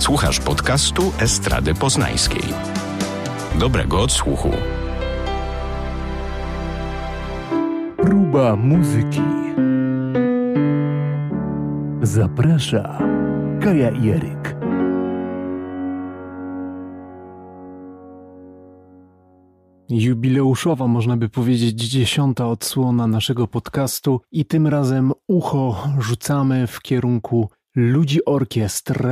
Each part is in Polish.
Słuchasz podcastu Estrady Poznańskiej. Dobrego odsłuchu. Próba muzyki. Zaprasza Kaja Jeryk. Jubileuszowa, można by powiedzieć, dziesiąta odsłona naszego podcastu, i tym razem ucho rzucamy w kierunku ludzi orkiestr,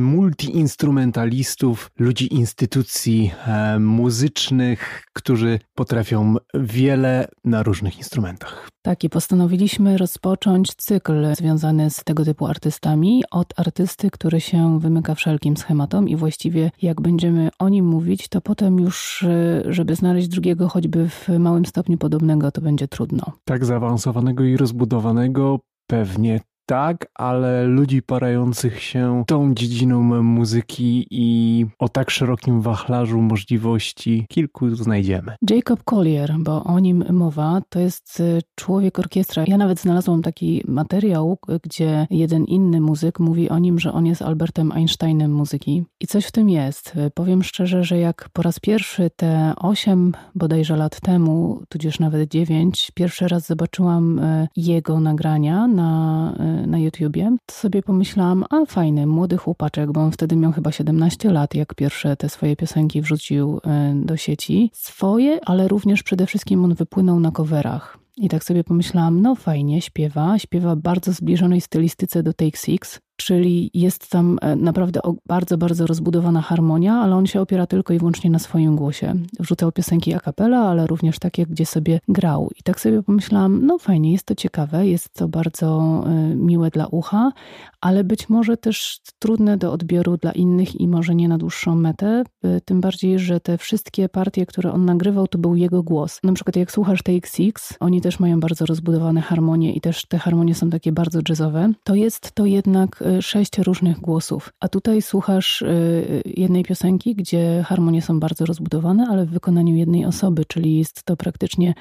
multiinstrumentalistów, ludzi instytucji e, muzycznych, którzy potrafią wiele na różnych instrumentach. Tak, i postanowiliśmy rozpocząć cykl związany z tego typu artystami od artysty, który się wymyka wszelkim schematom i właściwie jak będziemy o nim mówić, to potem już, e, żeby znaleźć drugiego choćby w małym stopniu podobnego, to będzie trudno. Tak zaawansowanego i rozbudowanego pewnie tak, ale ludzi parających się tą dziedziną muzyki i o tak szerokim wachlarzu możliwości kilku znajdziemy. Jacob Collier, bo o nim mowa, to jest y, człowiek orkiestra. Ja nawet znalazłam taki materiał, gdzie jeden inny muzyk mówi o nim, że on jest Albertem Einsteinem muzyki. I coś w tym jest. Powiem szczerze, że jak po raz pierwszy te osiem bodajże lat temu, tudzież nawet dziewięć, pierwszy raz zobaczyłam y, jego nagrania na y, na YouTubie, to sobie pomyślałam, a fajny, młody chłopaczek, bo on wtedy miał chyba 17 lat, jak pierwsze te swoje piosenki wrzucił e, do sieci. Swoje, ale również przede wszystkim on wypłynął na coverach. I tak sobie pomyślałam, no fajnie, śpiewa, śpiewa bardzo zbliżonej stylistyce do Take Six, czyli jest tam e, naprawdę bardzo, bardzo rozbudowana harmonia, ale on się opiera tylko i wyłącznie na swoim głosie. Wrzucał piosenki a cappella, ale również takie, gdzie sobie grał. I tak sobie pomyślałam, no fajnie, jest to ciekawe, jest to bardzo e, miłe dla ucha, ale być może też trudne do odbioru dla innych i może nie na dłuższą metę, e, tym bardziej, że te wszystkie partie, które on nagrywał, to był jego głos. Na przykład jak słuchasz Six, oni też mają bardzo rozbudowane harmonie i też te harmonie są takie bardzo jazzowe, to jest to jednak sześć różnych głosów. A tutaj słuchasz y, jednej piosenki, gdzie harmonie są bardzo rozbudowane, ale w wykonaniu jednej osoby, czyli jest to praktycznie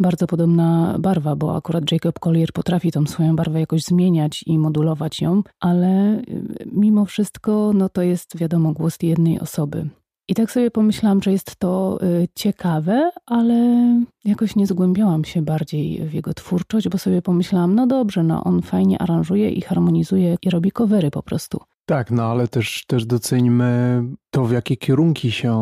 bardzo podobna barwa, bo akurat Jacob Collier potrafi tą swoją barwę jakoś zmieniać i modulować ją, ale y, mimo wszystko no to jest wiadomo głos jednej osoby. I tak sobie pomyślałam, że jest to y, ciekawe, ale jakoś nie zgłębiałam się bardziej w jego twórczość, bo sobie pomyślałam, no dobrze, no on fajnie aranżuje i harmonizuje i robi covery po prostu. Tak, no ale też, też doceńmy to, w jakie kierunki się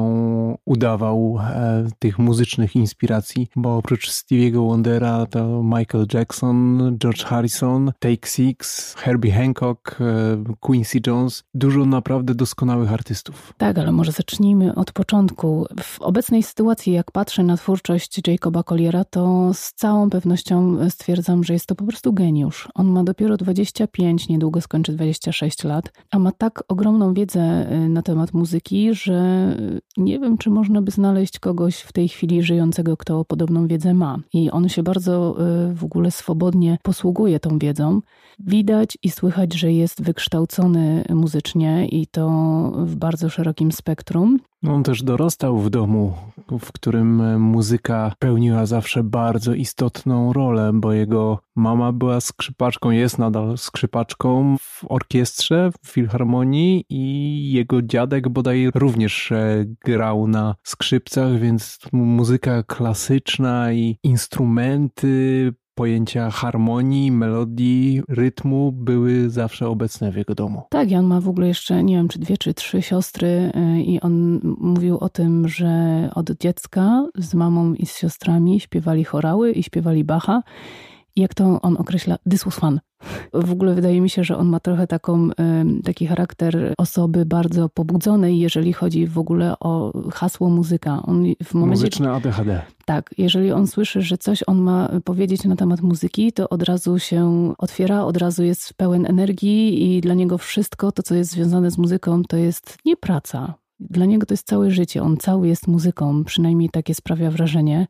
udawał e, tych muzycznych inspiracji, bo oprócz Stevie'ego Wondera to Michael Jackson, George Harrison, Take Six, Herbie Hancock, e, Quincy Jones, dużo naprawdę doskonałych artystów. Tak, ale może zacznijmy od początku. W obecnej sytuacji, jak patrzę na twórczość Jacoba Colliera, to z całą pewnością stwierdzam, że jest to po prostu geniusz. On ma dopiero 25, niedługo skończy 26 lat, a ma tak ogromną wiedzę y, na temat muzyki, że nie wiem, czy można by znaleźć kogoś w tej chwili żyjącego, kto podobną wiedzę ma. I on się bardzo y, w ogóle swobodnie posługuje tą wiedzą. Widać i słychać, że jest wykształcony muzycznie i to w bardzo szerokim spektrum. On też dorastał w domu, w którym muzyka pełniła zawsze bardzo istotną rolę, bo jego mama była skrzypaczką, jest nadal skrzypaczką w orkiestrze, w filharmonii i jego dziadek bodaj również e, grał na skrzypcach, więc muzyka klasyczna i instrumenty pojęcia harmonii, melodii, rytmu były zawsze obecne w jego domu. Tak, i on ma w ogóle jeszcze, nie wiem, czy dwie, czy trzy siostry y, i on mówił o tym, że od dziecka z mamą i z siostrami śpiewali chorały i śpiewali Bacha jak to on określa, this was fun. W ogóle wydaje mi się, że on ma trochę taką, taki charakter osoby bardzo pobudzonej, jeżeli chodzi w ogóle o hasło muzyka. On w momencie, Muzyczne ADHD. Tak, jeżeli on słyszy, że coś on ma powiedzieć na temat muzyki, to od razu się otwiera, od razu jest pełen energii i dla niego wszystko to, co jest związane z muzyką, to jest nie praca. Dla niego to jest całe życie. On cały jest muzyką, przynajmniej takie sprawia wrażenie.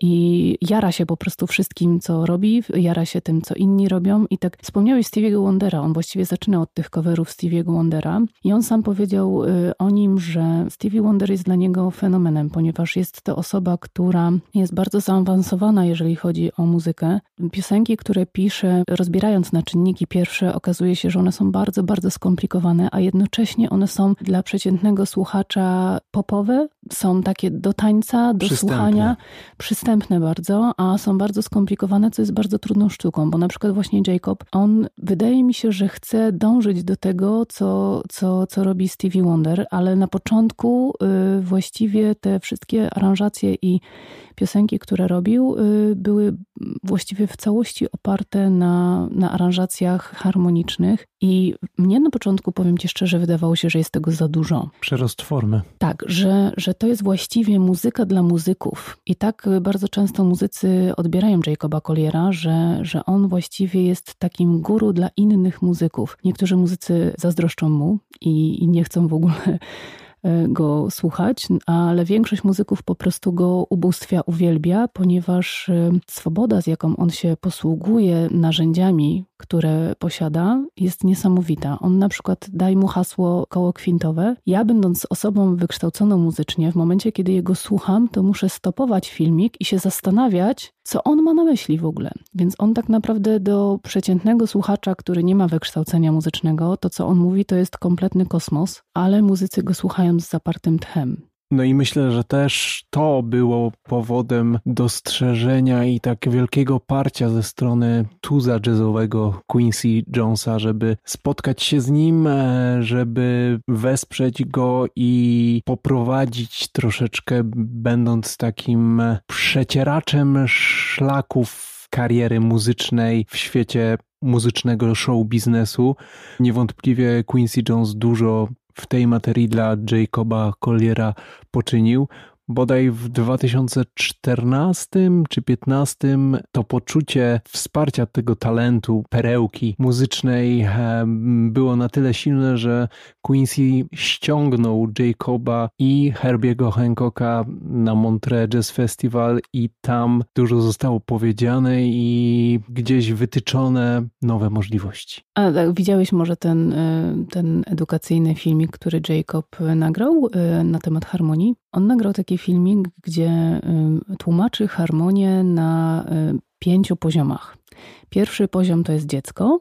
I jara się po prostu wszystkim, co robi, jara się tym, co inni robią. I tak wspomniałeś Stevie'ego Wondera, on właściwie zaczynał od tych coverów Stevie'ego Wondera i on sam powiedział y, o nim, że Stevie Wonder jest dla niego fenomenem, ponieważ jest to osoba, która jest bardzo zaawansowana, jeżeli chodzi o muzykę. Piosenki, które pisze, rozbierając na czynniki pierwsze, okazuje się, że one są bardzo, bardzo skomplikowane, a jednocześnie one są dla przeciętnego słuchacza popowe, są takie do tańca, do Przystępne. słuchania, przystępne bardzo, a są bardzo skomplikowane, co jest bardzo trudną sztuką, bo na przykład właśnie Jacob, on wydaje mi się, że chce dążyć do tego, co, co, co robi Stevie Wonder, ale na początku y, właściwie te wszystkie aranżacje i piosenki, które robił, y, były właściwie w całości oparte na, na aranżacjach harmonicznych i mnie na początku, powiem Ci szczerze, wydawało się, że jest tego za dużo. Przerost formy. Tak, że, że to jest właściwie muzyka dla muzyków. I tak bardzo często muzycy odbierają Jacoba Colliera, że, że on właściwie jest takim guru dla innych muzyków. Niektórzy muzycy zazdroszczą mu i, i nie chcą w ogóle e, go słuchać, ale większość muzyków po prostu go ubóstwia, uwielbia, ponieważ e, swoboda, z jaką on się posługuje narzędziami, które posiada, jest niesamowita. On na przykład daje mu hasło koło kwintowe. Ja, będąc osobą wykształconą muzycznie, w momencie, kiedy jego słucham, to muszę stopować filmik i się zastanawiać, co on ma na myśli w ogóle. Więc on tak naprawdę do przeciętnego słuchacza, który nie ma wykształcenia muzycznego, to co on mówi, to jest kompletny kosmos, ale muzycy go słuchają z zapartym tchem. No i myślę, że też to było powodem dostrzeżenia i tak wielkiego parcia ze strony tuza jazzowego Quincy Jonesa, żeby spotkać się z nim, e, żeby wesprzeć go i poprowadzić troszeczkę, będąc takim przecieraczem szlaków kariery muzycznej w świecie muzycznego show biznesu. Niewątpliwie Quincy Jones dużo w tej materii dla Jacoba Colliera poczynił. Bodaj w 2014 czy 2015 to poczucie wsparcia tego talentu, perełki muzycznej było na tyle silne, że Quincy ściągnął Jacoba i Herbiego Hancocka na Montreux Jazz Festival i tam dużo zostało powiedziane i gdzieś wytyczone nowe możliwości. A tak, widziałeś może ten, y, ten edukacyjny filmik, który Jacob nagrał na temat harmonii? On nagrał taki filmik, gdzie y, tłumaczy harmonię na pięciu poziomach. Pierwszy poziom to jest dziecko,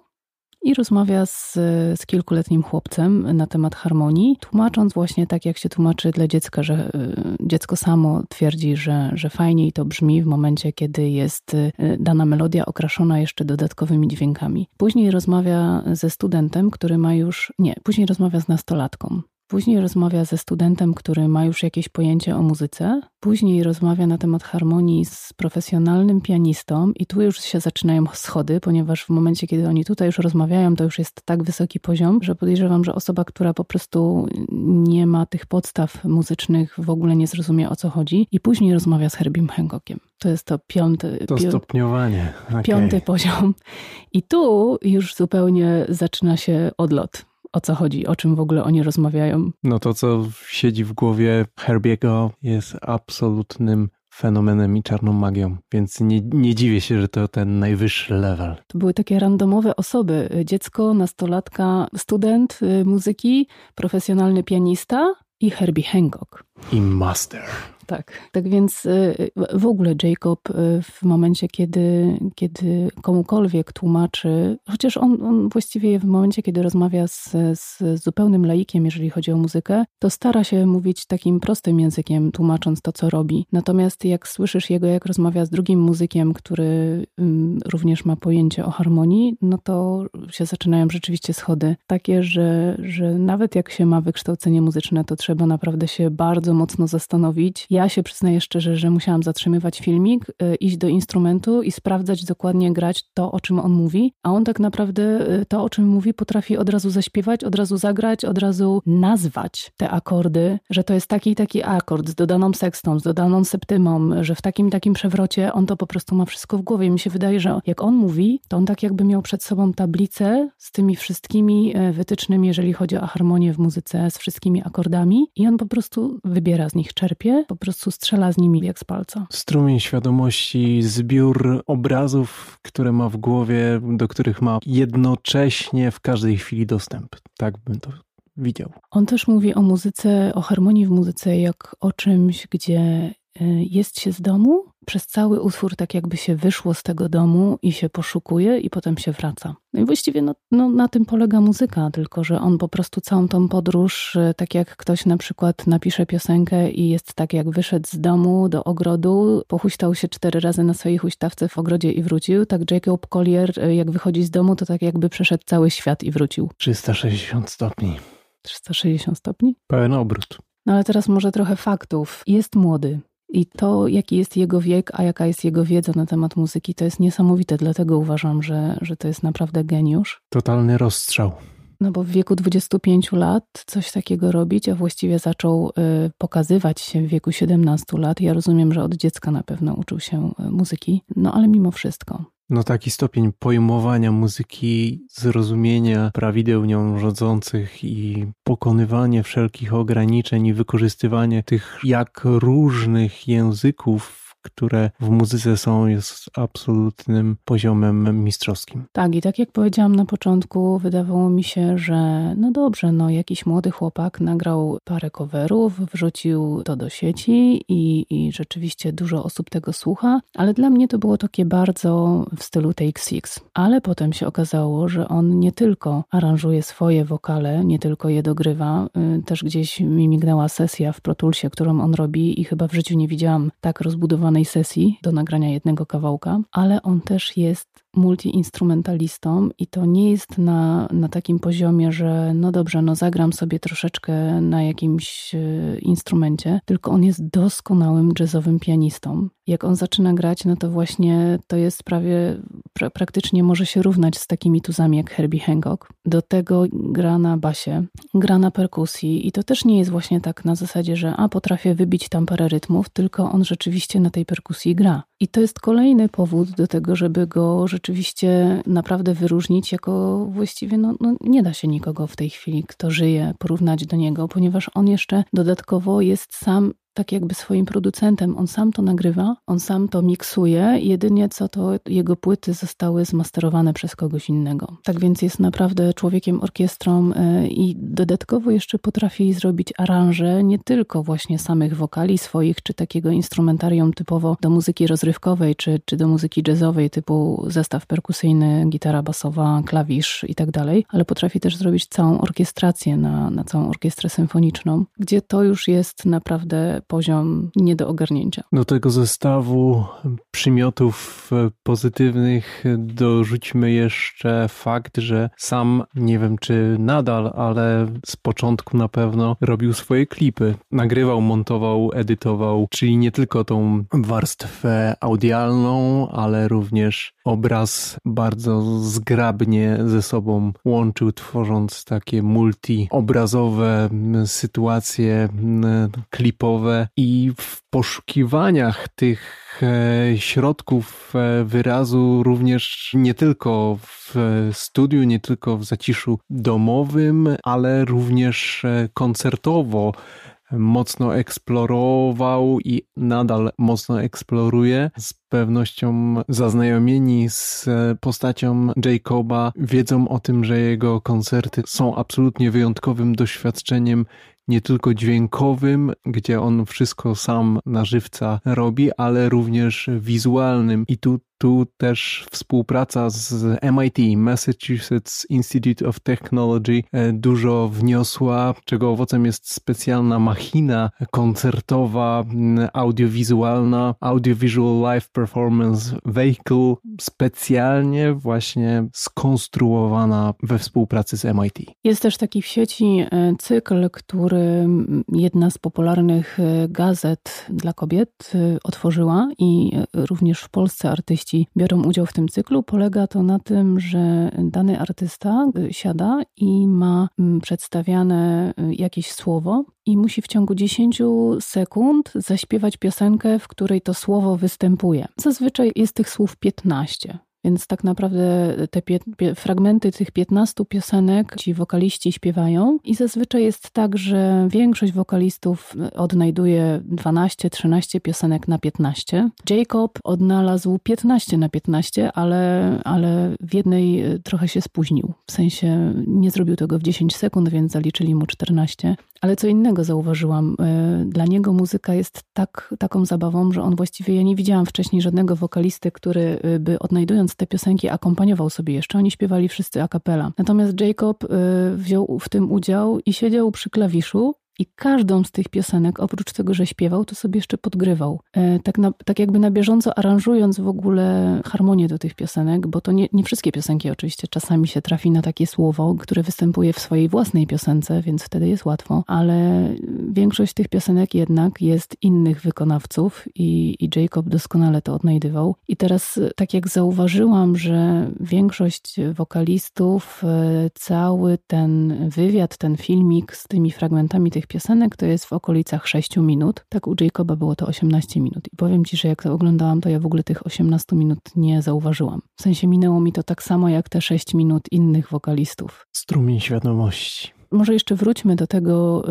i rozmawia z, z kilkuletnim chłopcem na temat harmonii, tłumacząc właśnie tak, jak się tłumaczy dla dziecka, że dziecko samo twierdzi, że, że fajniej to brzmi w momencie, kiedy jest dana melodia okraszona jeszcze dodatkowymi dźwiękami. Później rozmawia ze studentem, który ma już, nie, później rozmawia z nastolatką. Później rozmawia ze studentem, który ma już jakieś pojęcie o muzyce. Później rozmawia na temat harmonii z profesjonalnym pianistą, i tu już się zaczynają schody, ponieważ w momencie, kiedy oni tutaj już rozmawiają, to już jest tak wysoki poziom, że podejrzewam, że osoba, która po prostu nie ma tych podstaw muzycznych, w ogóle nie zrozumie o co chodzi. I później rozmawia z Herbiem Hancockiem. To jest to piąty. To stopniowanie. Okay. Piąty poziom. I tu już zupełnie zaczyna się odlot o co chodzi, o czym w ogóle oni rozmawiają. No to, co siedzi w głowie Herbiego, jest absolutnym fenomenem i czarną magią, więc nie, nie dziwię się, że to ten najwyższy level. To były takie randomowe osoby. Dziecko, nastolatka, student y, muzyki, profesjonalny pianista i Herbie Hancock. I master. Tak, tak więc y, w ogóle Jacob y, w momencie, kiedy, kiedy komukolwiek tłumaczy, chociaż on, on właściwie w momencie, kiedy rozmawia z, z zupełnym laikiem, jeżeli chodzi o muzykę, to stara się mówić takim prostym językiem, tłumacząc to, co robi. Natomiast jak słyszysz jego, jak rozmawia z drugim muzykiem, który również ma pojęcie o harmonii, no to się zaczynają rzeczywiście schody takie, że, że nawet jak się ma wykształcenie muzyczne, to trzeba naprawdę się bardzo mocno zastanowić, ja się przyznaję szczerze, że musiałam zatrzymywać filmik, y, iść do instrumentu i sprawdzać dokładnie, grać to, o czym on mówi, a on tak naprawdę y, to, o czym mówi, potrafi od razu zaśpiewać, od razu zagrać, od razu nazwać te akordy, że to jest taki i taki akord z dodaną sekstą, z dodaną septymą, że w takim takim przewrocie on to po prostu ma wszystko w głowie. I mi się wydaje, że jak on mówi, to on tak jakby miał przed sobą tablicę z tymi wszystkimi y, wytycznymi, jeżeli chodzi o harmonię w muzyce, z wszystkimi akordami. I on po prostu wybiera z nich, czerpie, po prostu strzela z nimi jak z palca. Strumień świadomości, zbiór obrazów, które ma w głowie, do których ma jednocześnie w każdej chwili dostęp. Tak bym to widział. On też mówi o muzyce, o harmonii w muzyce, jak o czymś, gdzie y, jest się z domu, przez cały utwór tak jakby się wyszło z tego domu i się poszukuje i potem się wraca. No i właściwie no, no, na tym polega muzyka, tylko że on po prostu całą tą podróż, y, tak jak ktoś na przykład napisze piosenkę i jest tak jak wyszedł z domu do ogrodu, pochuśtał się cztery razy na swojej huśtawce w ogrodzie i wrócił, tak Jacob Collier y, jak wychodzi z domu, to tak jakby przeszedł cały świat i wrócił. 360 stopni. 360 stopni? Pełen obrót. No ale teraz może trochę faktów. Jest młody. I to, jaki jest jego wiek, a jaka jest jego wiedza na temat muzyki, to jest niesamowite. Dlatego uważam, że, że to jest naprawdę geniusz. Totalny rozstrzał. No bo w wieku 25 lat coś takiego robić, a właściwie zaczął y, pokazywać się w wieku 17 lat. Ja rozumiem, że od dziecka na pewno uczył się y, muzyki, no ale mimo wszystko. No taki stopień pojmowania muzyki, zrozumienia prawideł nią rządzących i pokonywanie wszelkich ograniczeń i wykorzystywanie tych jak różnych języków które w muzyce są, jest absolutnym poziomem mistrzowskim. Tak, i tak jak powiedziałam na początku, wydawało mi się, że no dobrze, no jakiś młody chłopak nagrał parę coverów, wrzucił to do sieci i, i rzeczywiście dużo osób tego słucha, ale dla mnie to było takie bardzo w stylu Take Six. Ale potem się okazało, że on nie tylko aranżuje swoje wokale, nie tylko je dogrywa, y, też gdzieś mi mignęła sesja w Protulsie, którą on robi i chyba w życiu nie widziałam tak rozbudowanej sesji do nagrania jednego kawałka, ale on też jest multiinstrumentalistą i to nie jest na, na takim poziomie, że no dobrze, no zagram sobie troszeczkę na jakimś e, instrumencie, tylko on jest doskonałym jazzowym pianistą. Jak on zaczyna grać, no to właśnie to jest prawie, pra, praktycznie może się równać z takimi tuzami jak Herbie Hancock. Do tego gra na basie, gra na perkusji i to też nie jest właśnie tak na zasadzie, że a potrafię wybić tam parę rytmów, tylko on rzeczywiście na tej perkusji gra. I to jest kolejny powód do tego, żeby go rzeczywiście naprawdę wyróżnić jako właściwie, no, no, nie da się nikogo w tej chwili, kto żyje, porównać do niego, ponieważ on jeszcze dodatkowo jest sam tak jakby swoim producentem. On sam to nagrywa, on sam to miksuje, jedynie co to jego płyty zostały zmasterowane przez kogoś innego. Tak więc jest naprawdę człowiekiem orkiestrą e, i dodatkowo jeszcze potrafi zrobić aranże nie tylko właśnie samych wokali swoich, czy takiego instrumentarium typowo do muzyki rozrywkowej, czy, czy do muzyki jazzowej typu zestaw perkusyjny, gitara basowa, klawisz i tak dalej, ale potrafi też zrobić całą orkiestrację na, na całą orkiestrę symfoniczną, gdzie to już jest naprawdę poziom nie do ogarnięcia. Do tego zestawu przymiotów e, pozytywnych dorzućmy jeszcze fakt, że sam, nie wiem czy nadal, ale z początku na pewno robił swoje klipy. Nagrywał, montował, edytował, czyli nie tylko tą warstwę audialną, ale również obraz bardzo zgrabnie ze sobą łączył, tworząc takie multi-obrazowe sytuacje klipowe i w poszukiwaniach tych e, środków e, wyrazu również nie tylko w studiu, nie tylko w zaciszu domowym, ale również e, koncertowo mocno eksplorował i nadal mocno eksploruje. Z pewnością zaznajomieni z postacią Jacoba wiedzą o tym, że jego koncerty są absolutnie wyjątkowym doświadczeniem nie tylko dźwiękowym, gdzie on wszystko sam na żywca robi, ale również wizualnym. I tu tu też współpraca z MIT, Massachusetts Institute of Technology, e, dużo wniosła, czego owocem jest specjalna machina koncertowa, audiowizualna, Audiovisual Live Performance Vehicle, specjalnie właśnie skonstruowana we współpracy z MIT. Jest też taki w sieci e, cykl, który jedna z popularnych e, gazet dla kobiet otworzyła i również w Polsce artyści artyści biorą udział w tym cyklu. Polega to na tym, że dany artysta y, siada i ma mm, przedstawiane y, jakieś słowo i musi w ciągu 10 sekund zaśpiewać piosenkę, w której to słowo występuje. Zazwyczaj jest tych słów 15. Więc tak naprawdę te fragmenty tych 15 piosenek ci wokaliści śpiewają i zazwyczaj jest tak, że większość wokalistów odnajduje 12-13 piosenek na 15. Jacob odnalazł 15 na 15, ale, ale w jednej trochę się spóźnił. W sensie nie zrobił tego w 10 sekund, więc zaliczyli mu 14. Ale co innego zauważyłam. E, dla niego muzyka jest tak, taką zabawą, że on właściwie, ja nie widziałam wcześniej żadnego wokalisty, który e, by odnajdując te piosenki akompaniował sobie jeszcze. Oni śpiewali wszyscy a cappella. Natomiast Jacob e, wziął w tym udział i siedział przy klawiszu i każdą z tych piosenek, oprócz tego, że śpiewał, to sobie jeszcze podgrywał. E, tak, na, tak jakby na bieżąco aranżując w ogóle harmonię do tych piosenek, bo to nie, nie wszystkie piosenki oczywiście. Czasami się trafi na takie słowo, które występuje w swojej własnej piosence, więc wtedy jest łatwo, ale większość tych piosenek jednak jest innych wykonawców i, i Jacob doskonale to odnajdywał. I teraz tak jak zauważyłam, że większość wokalistów, e, cały ten wywiad, ten filmik z tymi fragmentami tych tych piosenek to jest w okolicach 6 minut. Tak u Jacoba było to 18 minut. I powiem Ci, że jak to oglądałam, to ja w ogóle tych 18 minut nie zauważyłam. W sensie minęło mi to tak samo jak te 6 minut innych wokalistów. Strumień świadomości. Może jeszcze wróćmy do tego,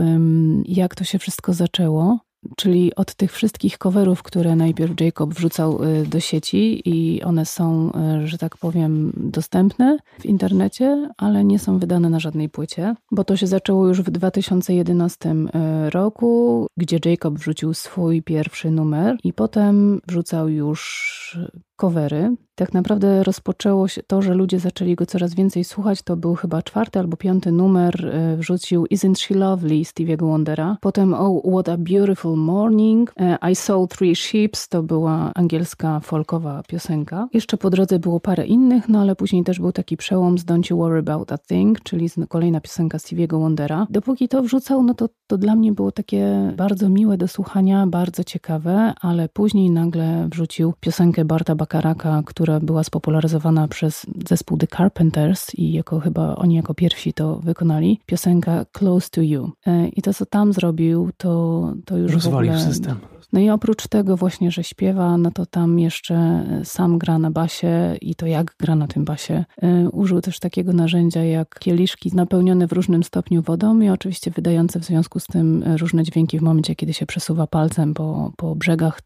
jak to się wszystko zaczęło. Czyli od tych wszystkich coverów, które najpierw Jacob wrzucał y, do sieci i one są, y, że tak powiem, dostępne w internecie, ale nie są wydane na żadnej płycie, bo to się zaczęło już w 2011 y, roku, gdzie Jacob wrzucił swój pierwszy numer i potem wrzucał już covery. Tak naprawdę rozpoczęło się to, że ludzie zaczęli go coraz więcej słuchać. To był chyba czwarty albo piąty numer. E, wrzucił Isn't She Lovely Stevie'ego Wondera. Potem Oh, What a Beautiful Morning. E, I Saw Three Ships to była angielska folkowa piosenka. Jeszcze po drodze było parę innych, no ale później też był taki przełom z Don't You Worry About a Thing, czyli kolejna piosenka Stevie'ego Wondera. Dopóki to wrzucał, no to, to dla mnie było takie bardzo miłe do słuchania, bardzo ciekawe, ale później nagle wrzucił piosenkę Barta Bakaraka, która była spopularyzowana przez zespół The Carpenters i jako chyba oni jako pierwsi to wykonali. Piosenka Close to You. E, I to, co tam zrobił, to, to już Rozwalił w ogóle... system. No i oprócz tego właśnie, że śpiewa, no to tam jeszcze sam gra na basie i to jak gra na tym basie. E, użył też takiego narzędzia jak kieliszki napełnione w różnym stopniu wodą i oczywiście wydające w związku z tym różne dźwięki w momencie, kiedy się przesuwa palcem po, po brzegach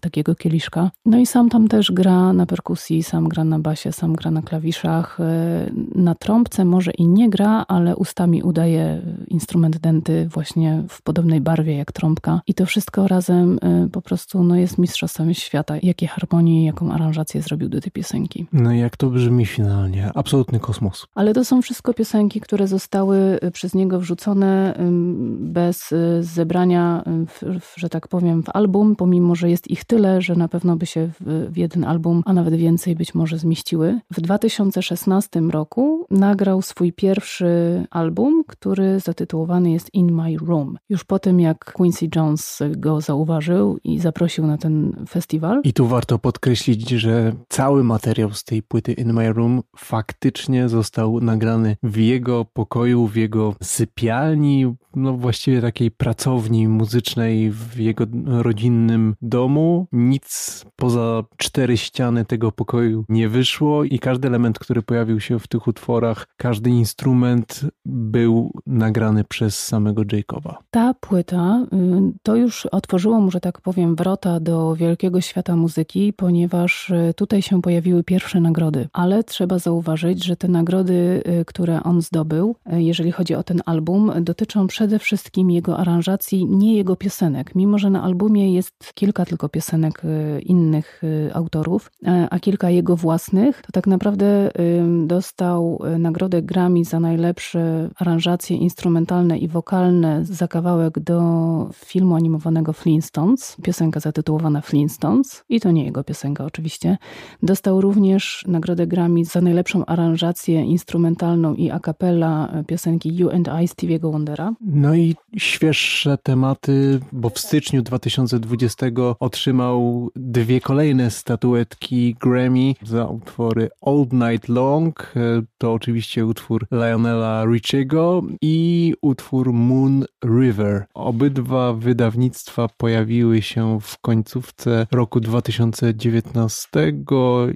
takiego kieliszka. No i sam tam też gra na perkusji, sam gra na basie, sam gra na klawiszach. E, na trąbce może i nie gra, ale ustami udaje instrument denty właśnie w podobnej barwie jak trąbka. I to wszystko razem po prostu no, jest mistrzostwem świata. Jakie harmonii, jaką aranżację zrobił do tej piosenki. No i jak to brzmi finalnie. Absolutny kosmos. Ale to są wszystko piosenki, które zostały y, przez niego wrzucone bez y, zebrania, że tak powiem, w album, pomimo, że jest ich tyle, że na pewno by się w, w jeden album, a nawet więcej być może zmieściły. W 2016 roku nagrał swój pierwszy album, który zatytułowany jest In My Room. Już po tym, jak Quincy Jones go zauważył, i zaprosił na ten festiwal. I tu warto podkreślić, że cały materiał z tej płyty In My Room faktycznie został nagrany w jego pokoju, w jego sypialni, no właściwie takiej pracowni muzycznej w jego rodzinnym domu. Nic poza cztery ściany tego pokoju nie wyszło i każdy element, który pojawił się w tych utworach, każdy instrument był nagrany przez samego Jacoba. Ta płyta y, to już otworzyło mu, że tak powiem, wrota do wielkiego świata muzyki, ponieważ y, tutaj się pojawiły pierwsze nagrody. Ale trzeba zauważyć, że te nagrody, y, które on zdobył, jeżeli chodzi o ten album, dotyczą przede wszystkim jego aranżacji, nie jego piosenek. Mimo, że na albumie jest kilka tylko piosenek innych autorów, e, a kilka jego własnych, to tak naprawdę dostał nagrodę Grammy za najlepsze aranżacje instrumentalne i wokalne za kawałek do filmu animowanego Flintstones, piosenka zatytułowana Flintstones i to nie jego piosenka oczywiście. Dostał również nagrodę Grammy za najlepszą aranżację instrumentalną i a cappella piosenki You and I Stevie'ego Wondera. No i świeższe tematy, bo w styczniu 2020 otrzymał dwie kolejne statuetki Grammy za utwory Old Night Long, to oczywiście utwór Lionela Richiego i utwór Moon River. Obydwa wydawnictwa pojawiły pojawiły się w końcówce roku 2019,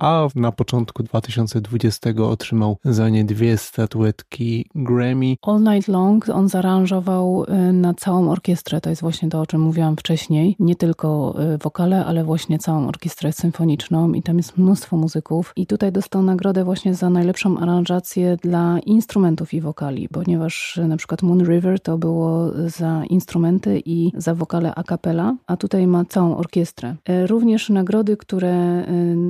a na początku 2020 otrzymał za nie dwie statuetki Grammy. All Night Long on zaaranżował y, na całą orkiestrę, to jest właśnie to, o czym mówiłam wcześniej. Nie tylko y, wokale, ale właśnie całą orkiestrę symfoniczną i tam jest mnóstwo muzyków. I tutaj dostał nagrodę właśnie za najlepszą aranżację dla instrumentów i wokali, ponieważ y, na przykład Moon River to było za instrumenty i za wokale a cappella, a tutaj ma całą orkiestrę. Również nagrody, które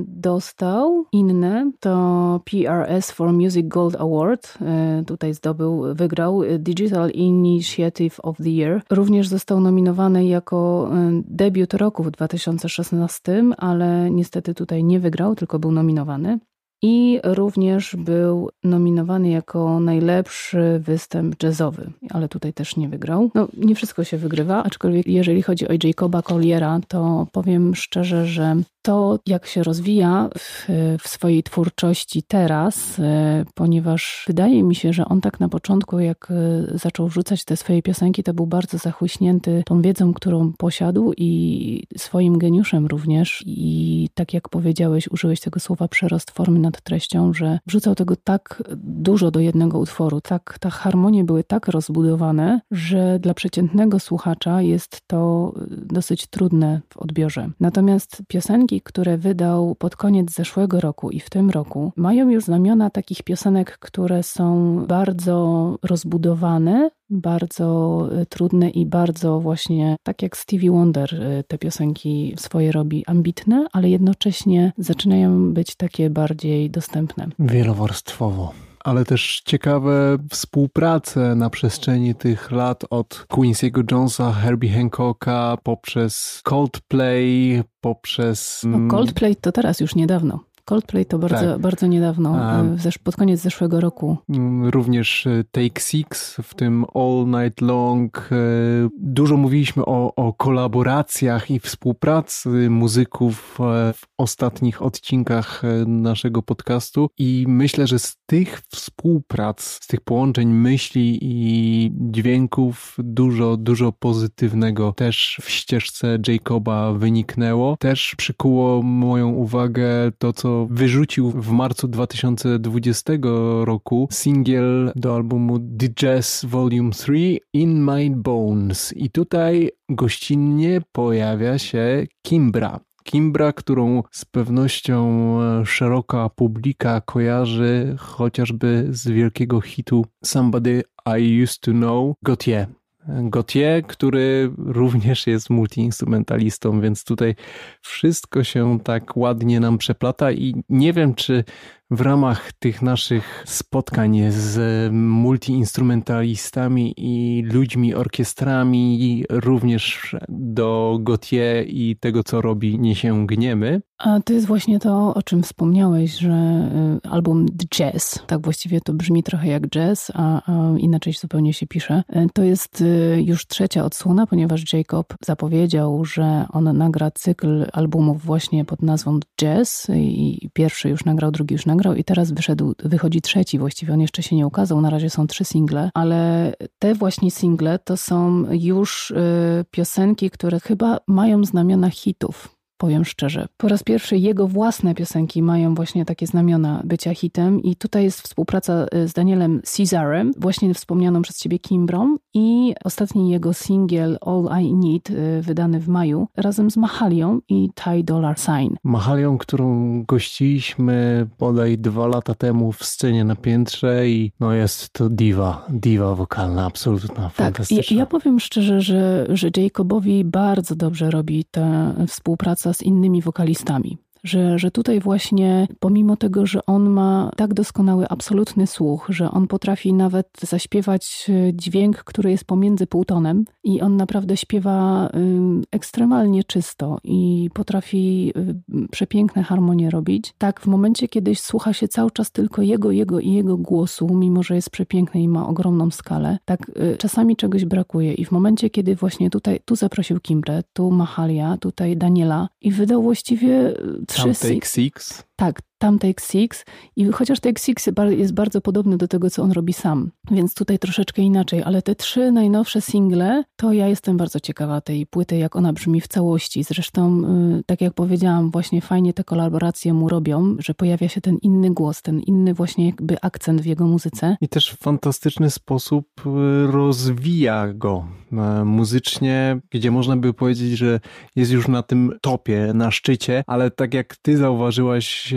dostał, inne, to PRS for Music Gold Award. Tutaj zdobył, wygrał Digital Initiative of the Year. Również został nominowany jako debiut roku w 2016, ale niestety tutaj nie wygrał, tylko był nominowany. I również był nominowany jako najlepszy występ jazzowy, ale tutaj też nie wygrał. No, nie wszystko się wygrywa, aczkolwiek jeżeli chodzi o Jacoba Colliera, to powiem szczerze, że to, jak się rozwija w, w, swojej twórczości teraz, e, ponieważ wydaje mi się, że on tak na początku, jak e, zaczął rzucać te swoje piosenki, to był bardzo zachłyśnięty tą wiedzą, którą posiadł i swoim geniuszem również. I tak jak powiedziałeś, użyłeś tego słowa przerost formy nad treścią, że wrzucał tego tak dużo do jednego utworu, tak, ta harmonie były tak rozbudowane, że dla przeciętnego słuchacza jest to dosyć trudne w odbiorze. Natomiast piosenki, piosenki, które wydał pod koniec zeszłego roku i w tym roku, mają już znamiona takich piosenek, które są bardzo rozbudowane, bardzo e, trudne i bardzo właśnie, tak jak Stevie Wonder e, te piosenki swoje robi, ambitne, ale jednocześnie zaczynają być takie bardziej dostępne. Wielowarstwowo ale też ciekawe współprace na przestrzeni tych lat od Quincy'ego Jonesa, Herbie Hancocka, poprzez Coldplay, poprzez... No Coldplay to teraz już niedawno. Coldplay to bardzo, tak. bardzo niedawno, A, pod koniec zeszłego roku. Mm, również e, Take Six, w tym All Night Long. E, dużo mówiliśmy o, o kolaboracjach i współpracy muzyków e, w ostatnich odcinkach naszego podcastu i myślę, że z tych współprac, z tych połączeń myśli i dźwięków dużo, dużo pozytywnego też w ścieżce Jacoba wyniknęło. Też przykuło moją uwagę to, co wyrzucił w marcu 2020 roku singiel do albumu The Jazz Volume 3 In My Bones. I tutaj gościnnie pojawia się Kimbra. Kimbra, którą z pewnością szeroka publika kojarzy chociażby z wielkiego hitu Somebody I Used to Know, Gautier. Gautier, który również jest multiinstrumentalistą, więc tutaj wszystko się tak ładnie nam przeplata i nie wiem, czy w ramach tych naszych spotkań z multiinstrumentalistami i ludźmi, orkiestrami, również do Gautier i tego, co robi, nie sięgniemy. A to jest właśnie to, o czym wspomniałeś, że y, album Jazz, tak właściwie to brzmi trochę jak jazz, a, a inaczej zupełnie się pisze. Y, to jest y, już trzecia odsłona, ponieważ Jacob zapowiedział, że on nagra cykl albumów właśnie pod nazwą Jazz i pierwszy już nagrał, drugi już nagrał nagrał i teraz wyszedł, wychodzi trzeci właściwie. On jeszcze się nie ukazał, na razie są trzy single, ale te właśnie single to są już y, piosenki, które chyba mają znamiona hitów powiem szczerze. Po raz pierwszy jego własne piosenki mają właśnie takie znamiona bycia hitem i tutaj jest współpraca y, z Danielem Cesarem, właśnie wspomnianą przez ciebie Kimbrą i ostatni jego singiel All I Need, y, wydany w maju, razem z Mahalią i Ty Dollar Sign. Mahalią, którą gościliśmy bodaj dwa lata temu w scenie na piętrze i no jest to diwa, diwa wokalna, absolutna, tak, fantastyczna. Ja, ja powiem szczerze, że, że Jacobowi bardzo dobrze robi ta współpraca z innymi wokalistami że, że tutaj właśnie, pomimo tego, że on ma tak doskonały, absolutny słuch, że on potrafi nawet zaśpiewać e, dźwięk, który jest pomiędzy półtonem i on naprawdę śpiewa ekstremalnie czysto i potrafi y, przepiękne harmonie robić. Tak, w momencie, kiedy słucha się cały czas tylko jego, jego i jego głosu, mimo że jest przepiękny i ma ogromną skalę, tak y, czasami czegoś brakuje i w momencie, kiedy właśnie tutaj, tu zaprosił Kimbrę, tu Mahalia, tutaj Daniela i wydał właściwie y, trzy... Take Six. Tak, tam Take Six i chociaż Take Six jest bardzo podobny do tego, co on robi sam, więc tutaj troszeczkę inaczej, ale te trzy najnowsze single, to ja jestem bardzo ciekawa tej płyty, jak ona brzmi w całości. Zresztą, y, tak jak powiedziałam, właśnie fajnie te kolaboracje mu robią, że pojawia się ten inny głos, ten inny właśnie jakby akcent w jego muzyce. I też w fantastyczny sposób y, rozwija go y, muzycznie, gdzie można by powiedzieć, że jest już na tym topie, na szczycie, ale tak jak ty zauważyłaś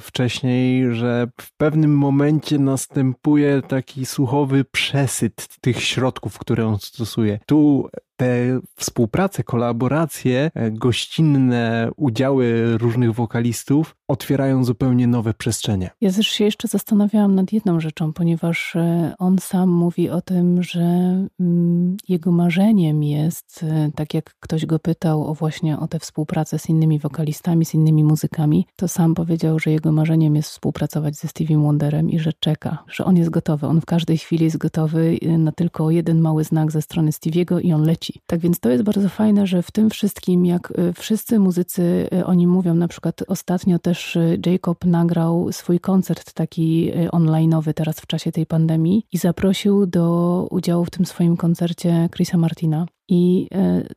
wcześniej, że w pewnym momencie następuje taki słuchowy przesyt tych środków, które on stosuje. Tu te współprace, kolaboracje, e, gościnne udziały różnych wokalistów otwierają zupełnie nowe przestrzenie. Ja też się jeszcze zastanawiałam nad jedną rzeczą, ponieważ e, on sam mówi o tym, że mm, jego marzeniem jest, e, tak jak ktoś go pytał o właśnie o tę współpracę z innymi wokalistami, z innymi muzykami, to sam powiedział, że jego marzeniem jest współpracować ze Stevie Wonderem i że czeka, że on jest gotowy. On w każdej chwili jest gotowy na tylko jeden mały znak ze strony Stevie'ego i on leci tak więc to jest bardzo fajne, że w tym wszystkim, jak y, wszyscy muzycy y, oni mówią, na przykład ostatnio też y, Jacob nagrał swój koncert taki onlineowy teraz w czasie tej pandemii i zaprosił do udziału w tym swoim koncercie Chrisa Martina. I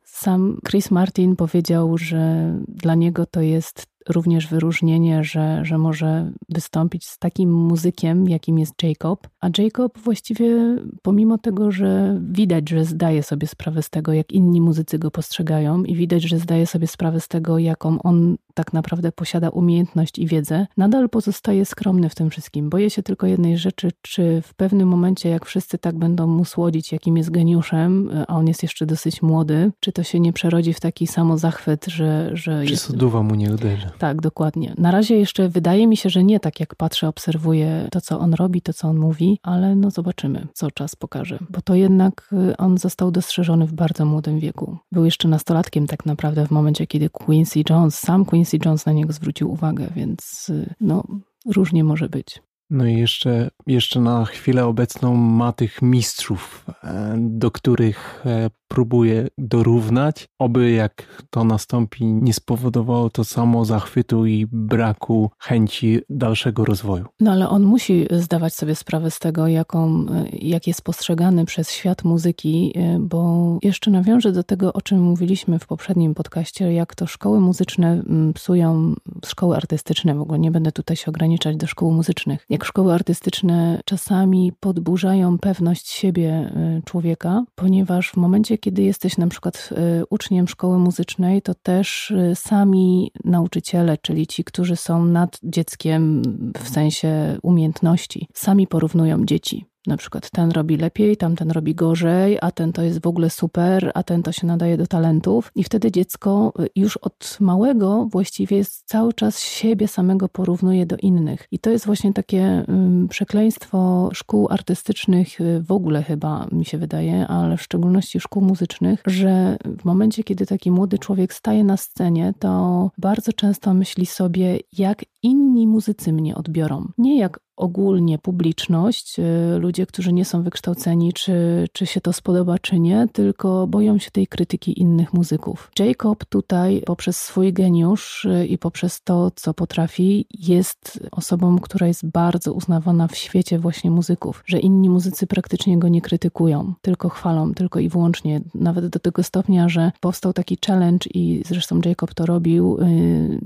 sam Chris Martin powiedział, że dla niego to jest również wyróżnienie, że, że może wystąpić z takim muzykiem, jakim jest Jacob. A Jacob właściwie, pomimo tego, że widać, że zdaje sobie sprawę z tego, jak inni muzycy go postrzegają, i widać, że zdaje sobie sprawę z tego, jaką on tak naprawdę posiada umiejętność i wiedzę, nadal pozostaje skromny w tym wszystkim. Boję się tylko jednej rzeczy, czy w pewnym momencie, jak wszyscy tak będą mu słodzić, jakim jest geniuszem, a on jest jeszcze dosyć młody, czy to się nie przerodzi w taki zachwyt, że... że czy jest... mu nie uderzy. Tak, dokładnie. Na razie jeszcze wydaje mi się, że nie tak jak patrzę, obserwuję to, co on robi, to, co on mówi, ale no zobaczymy, co czas pokaże. Bo to jednak y, on został dostrzeżony w bardzo młodym wieku. Był jeszcze nastolatkiem tak naprawdę w momencie, kiedy Quincy Jones, sam Quincy Jones na niego zwrócił uwagę, więc y, no różnie może być. No i jeszcze, jeszcze na chwilę obecną ma tych mistrzów, e, do których e, próbuje dorównać. Oby jak to nastąpi, nie spowodowało to samo zachwytu i braku chęci dalszego rozwoju. No ale on musi zdawać sobie sprawę z tego, jaką, jak jest postrzegany przez świat muzyki, bo jeszcze nawiążę do tego, o czym mówiliśmy w poprzednim podcaście, jak to szkoły muzyczne mm, psują, szkoły artystyczne, w ogóle nie będę tutaj się ograniczać do szkół muzycznych, jak szkoły artystyczne czasami podburzają pewność siebie y, człowieka, ponieważ w momencie, kiedy jesteś na przykład y, uczniem szkoły muzycznej, to też y, sami nauczyciele, czyli ci, którzy są nad dzieckiem w sensie umiejętności, sami porównują dzieci. Na przykład ten robi lepiej, tamten robi gorzej, a ten to jest w ogóle super, a ten to się nadaje do talentów. I wtedy dziecko y, już od małego właściwie cały czas siebie samego porównuje do innych. I to jest właśnie takie przekleństwo szkół artystycznych y, w ogóle chyba mi się wydaje, ale w szczególności szkół muzycznych, że w momencie, kiedy taki młody człowiek staje na scenie, to bardzo często myśli sobie, jak inni muzycy mnie odbiorą. Nie jak ogólnie publiczność, y, ludzie, którzy nie są wykształceni, czy, czy się to spodoba, czy nie, tylko boją się tej krytyki innych muzyków. Jacob tutaj poprzez swój geniusz y, i poprzez to, co potrafi, jest osobą, która jest bardzo uznawana w świecie właśnie muzyków, że inni muzycy praktycznie go nie krytykują, tylko chwalą, tylko i wyłącznie. Nawet do tego stopnia, że powstał taki challenge i zresztą Jacob to robił y,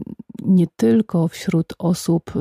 nie tylko wśród osób,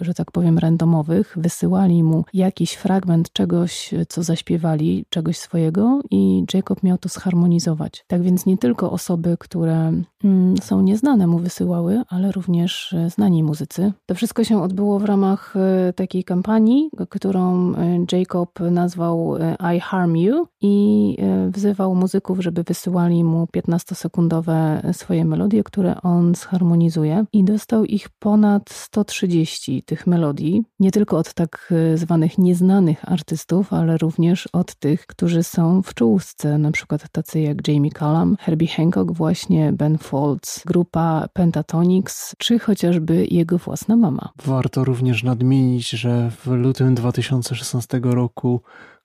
że tak powiem, randomowych, wysyłali mu jakiś fragment czegoś, co zaśpiewali, czegoś swojego i Jacob miał to zharmonizować. Tak więc nie tylko osoby, które mm, są nieznane mu wysyłały, ale również e, znani muzycy. To wszystko się odbyło w ramach e, takiej kampanii, którą e, Jacob nazwał I Harm You i wzywał muzyków, żeby wysyłali mu 15-sekundowe swoje melodie, które on zharmonizuje i dostał ich ponad 130 tych melodii. Nie tylko tylko od tak e, zwanych nieznanych artystów, ale również od tych, którzy są w czołówce, na przykład tacy jak Jamie Cullum, Herbie Hancock właśnie, Ben Folds, grupa Pentatonix, czy chociażby jego własna mama. Warto również nadmienić, że w lutym 2016 roku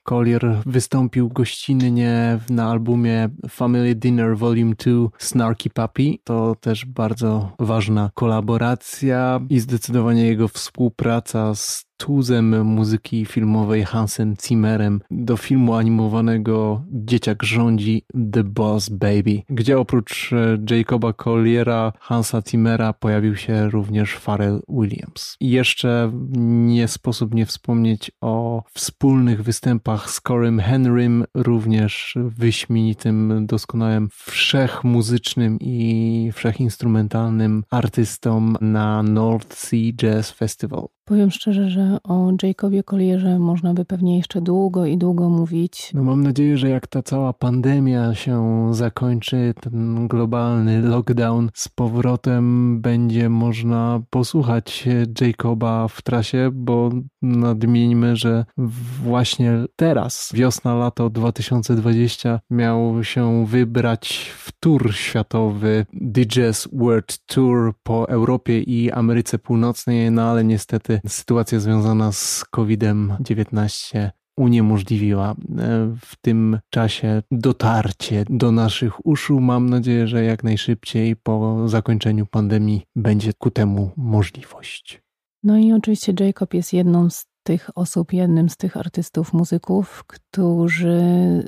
Collier wystąpił gościnnie na albumie Family Dinner Volume 2 Snarky Puppy. To też bardzo ważna kolaboracja i zdecydowanie jego współpraca z tuzem muzyki filmowej Hansen Zimmerem do filmu animowanego Dzieciak rządzi The Boss Baby, gdzie oprócz e, Jacoba Colliera, Hansa Zimmera pojawił się również Pharrell Williams. I jeszcze nie sposób nie wspomnieć o wspólnych występach z Corem Henrym, również wyśmienitym, doskonałym wszechmuzycznym i wszechinstrumentalnym artystą na North Sea Jazz Festival. Powiem szczerze, że o Jacobie Collierze można by pewnie jeszcze długo i długo mówić. No mam nadzieję, że jak ta cała pandemia się zakończy, ten globalny lockdown z powrotem będzie można posłuchać Jacoba w trasie, bo nadmieńmy, że właśnie teraz, wiosna, lato 2020 miał się wybrać w tour światowy Jazz World Tour po Europie i Ameryce Północnej, no ale niestety sytuacja związana z COVID-19 uniemożliwiła e, w tym czasie dotarcie do naszych uszu. Mam nadzieję, że jak najszybciej po zakończeniu pandemii będzie ku temu możliwość. No i oczywiście Jacob jest jedną z tych osób, jednym z tych artystów, muzyków, którzy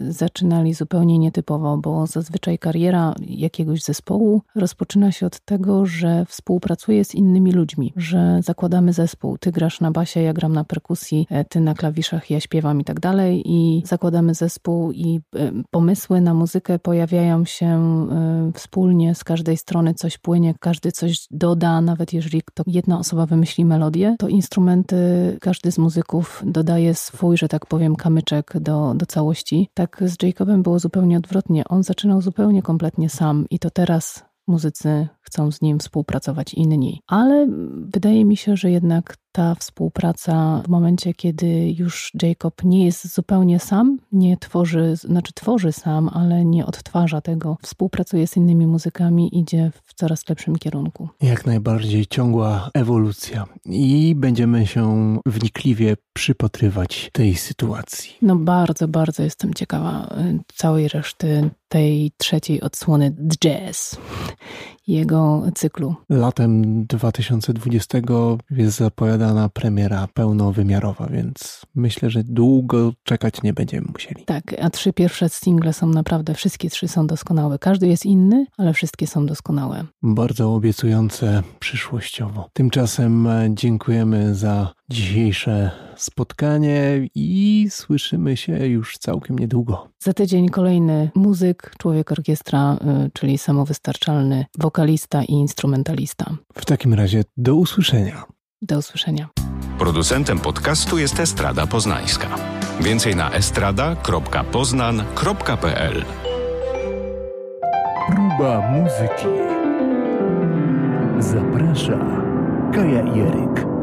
zaczynali zupełnie nietypowo, bo zazwyczaj kariera jakiegoś zespołu rozpoczyna się od tego, że współpracuje z innymi ludźmi, że zakładamy zespół. Ty grasz na basie, ja gram na perkusji, e, ty na klawiszach, ja śpiewam i tak dalej. I zakładamy zespół i e, pomysły na muzykę pojawiają się e, wspólnie, z każdej strony coś płynie, każdy coś doda, nawet jeżeli jedna osoba wymyśli melodię, to instrumenty, każdy z muzyków dodaje swój, że tak powiem, kamyczek do, do całości. Tak z Jacobem było zupełnie odwrotnie. On zaczynał zupełnie kompletnie sam i to teraz muzycy chcą z nim współpracować inni. Ale wydaje mi się, że jednak ta współpraca w momencie, kiedy już Jacob nie jest zupełnie sam, nie tworzy, znaczy tworzy sam, ale nie odtwarza tego, współpracuje z innymi muzykami, idzie w coraz lepszym kierunku. Jak najbardziej ciągła ewolucja i będziemy się wnikliwie przypatrywać tej sytuacji. No bardzo, bardzo jestem ciekawa y, całej reszty tej trzeciej odsłony jazz jego cyklu. Latem 2020 jest zapowiadana premiera pełnowymiarowa, więc myślę, że długo czekać nie będziemy musieli. Tak, a trzy pierwsze single są naprawdę, wszystkie trzy są doskonałe. Każdy jest inny, ale wszystkie są doskonałe. Bardzo obiecujące przyszłościowo. Tymczasem e, dziękujemy za dzisiejsze spotkanie i słyszymy się już całkiem niedługo. Za tydzień kolejny muzyk, człowiek orkiestra, y, czyli samowystarczalny wokalista i instrumentalista. W takim razie do usłyszenia. Do usłyszenia. Producentem podcastu jest Estrada Poznańska. Więcej na estrada.poznan.pl Próba muzyki. Zaprasza Kaja Jeryk.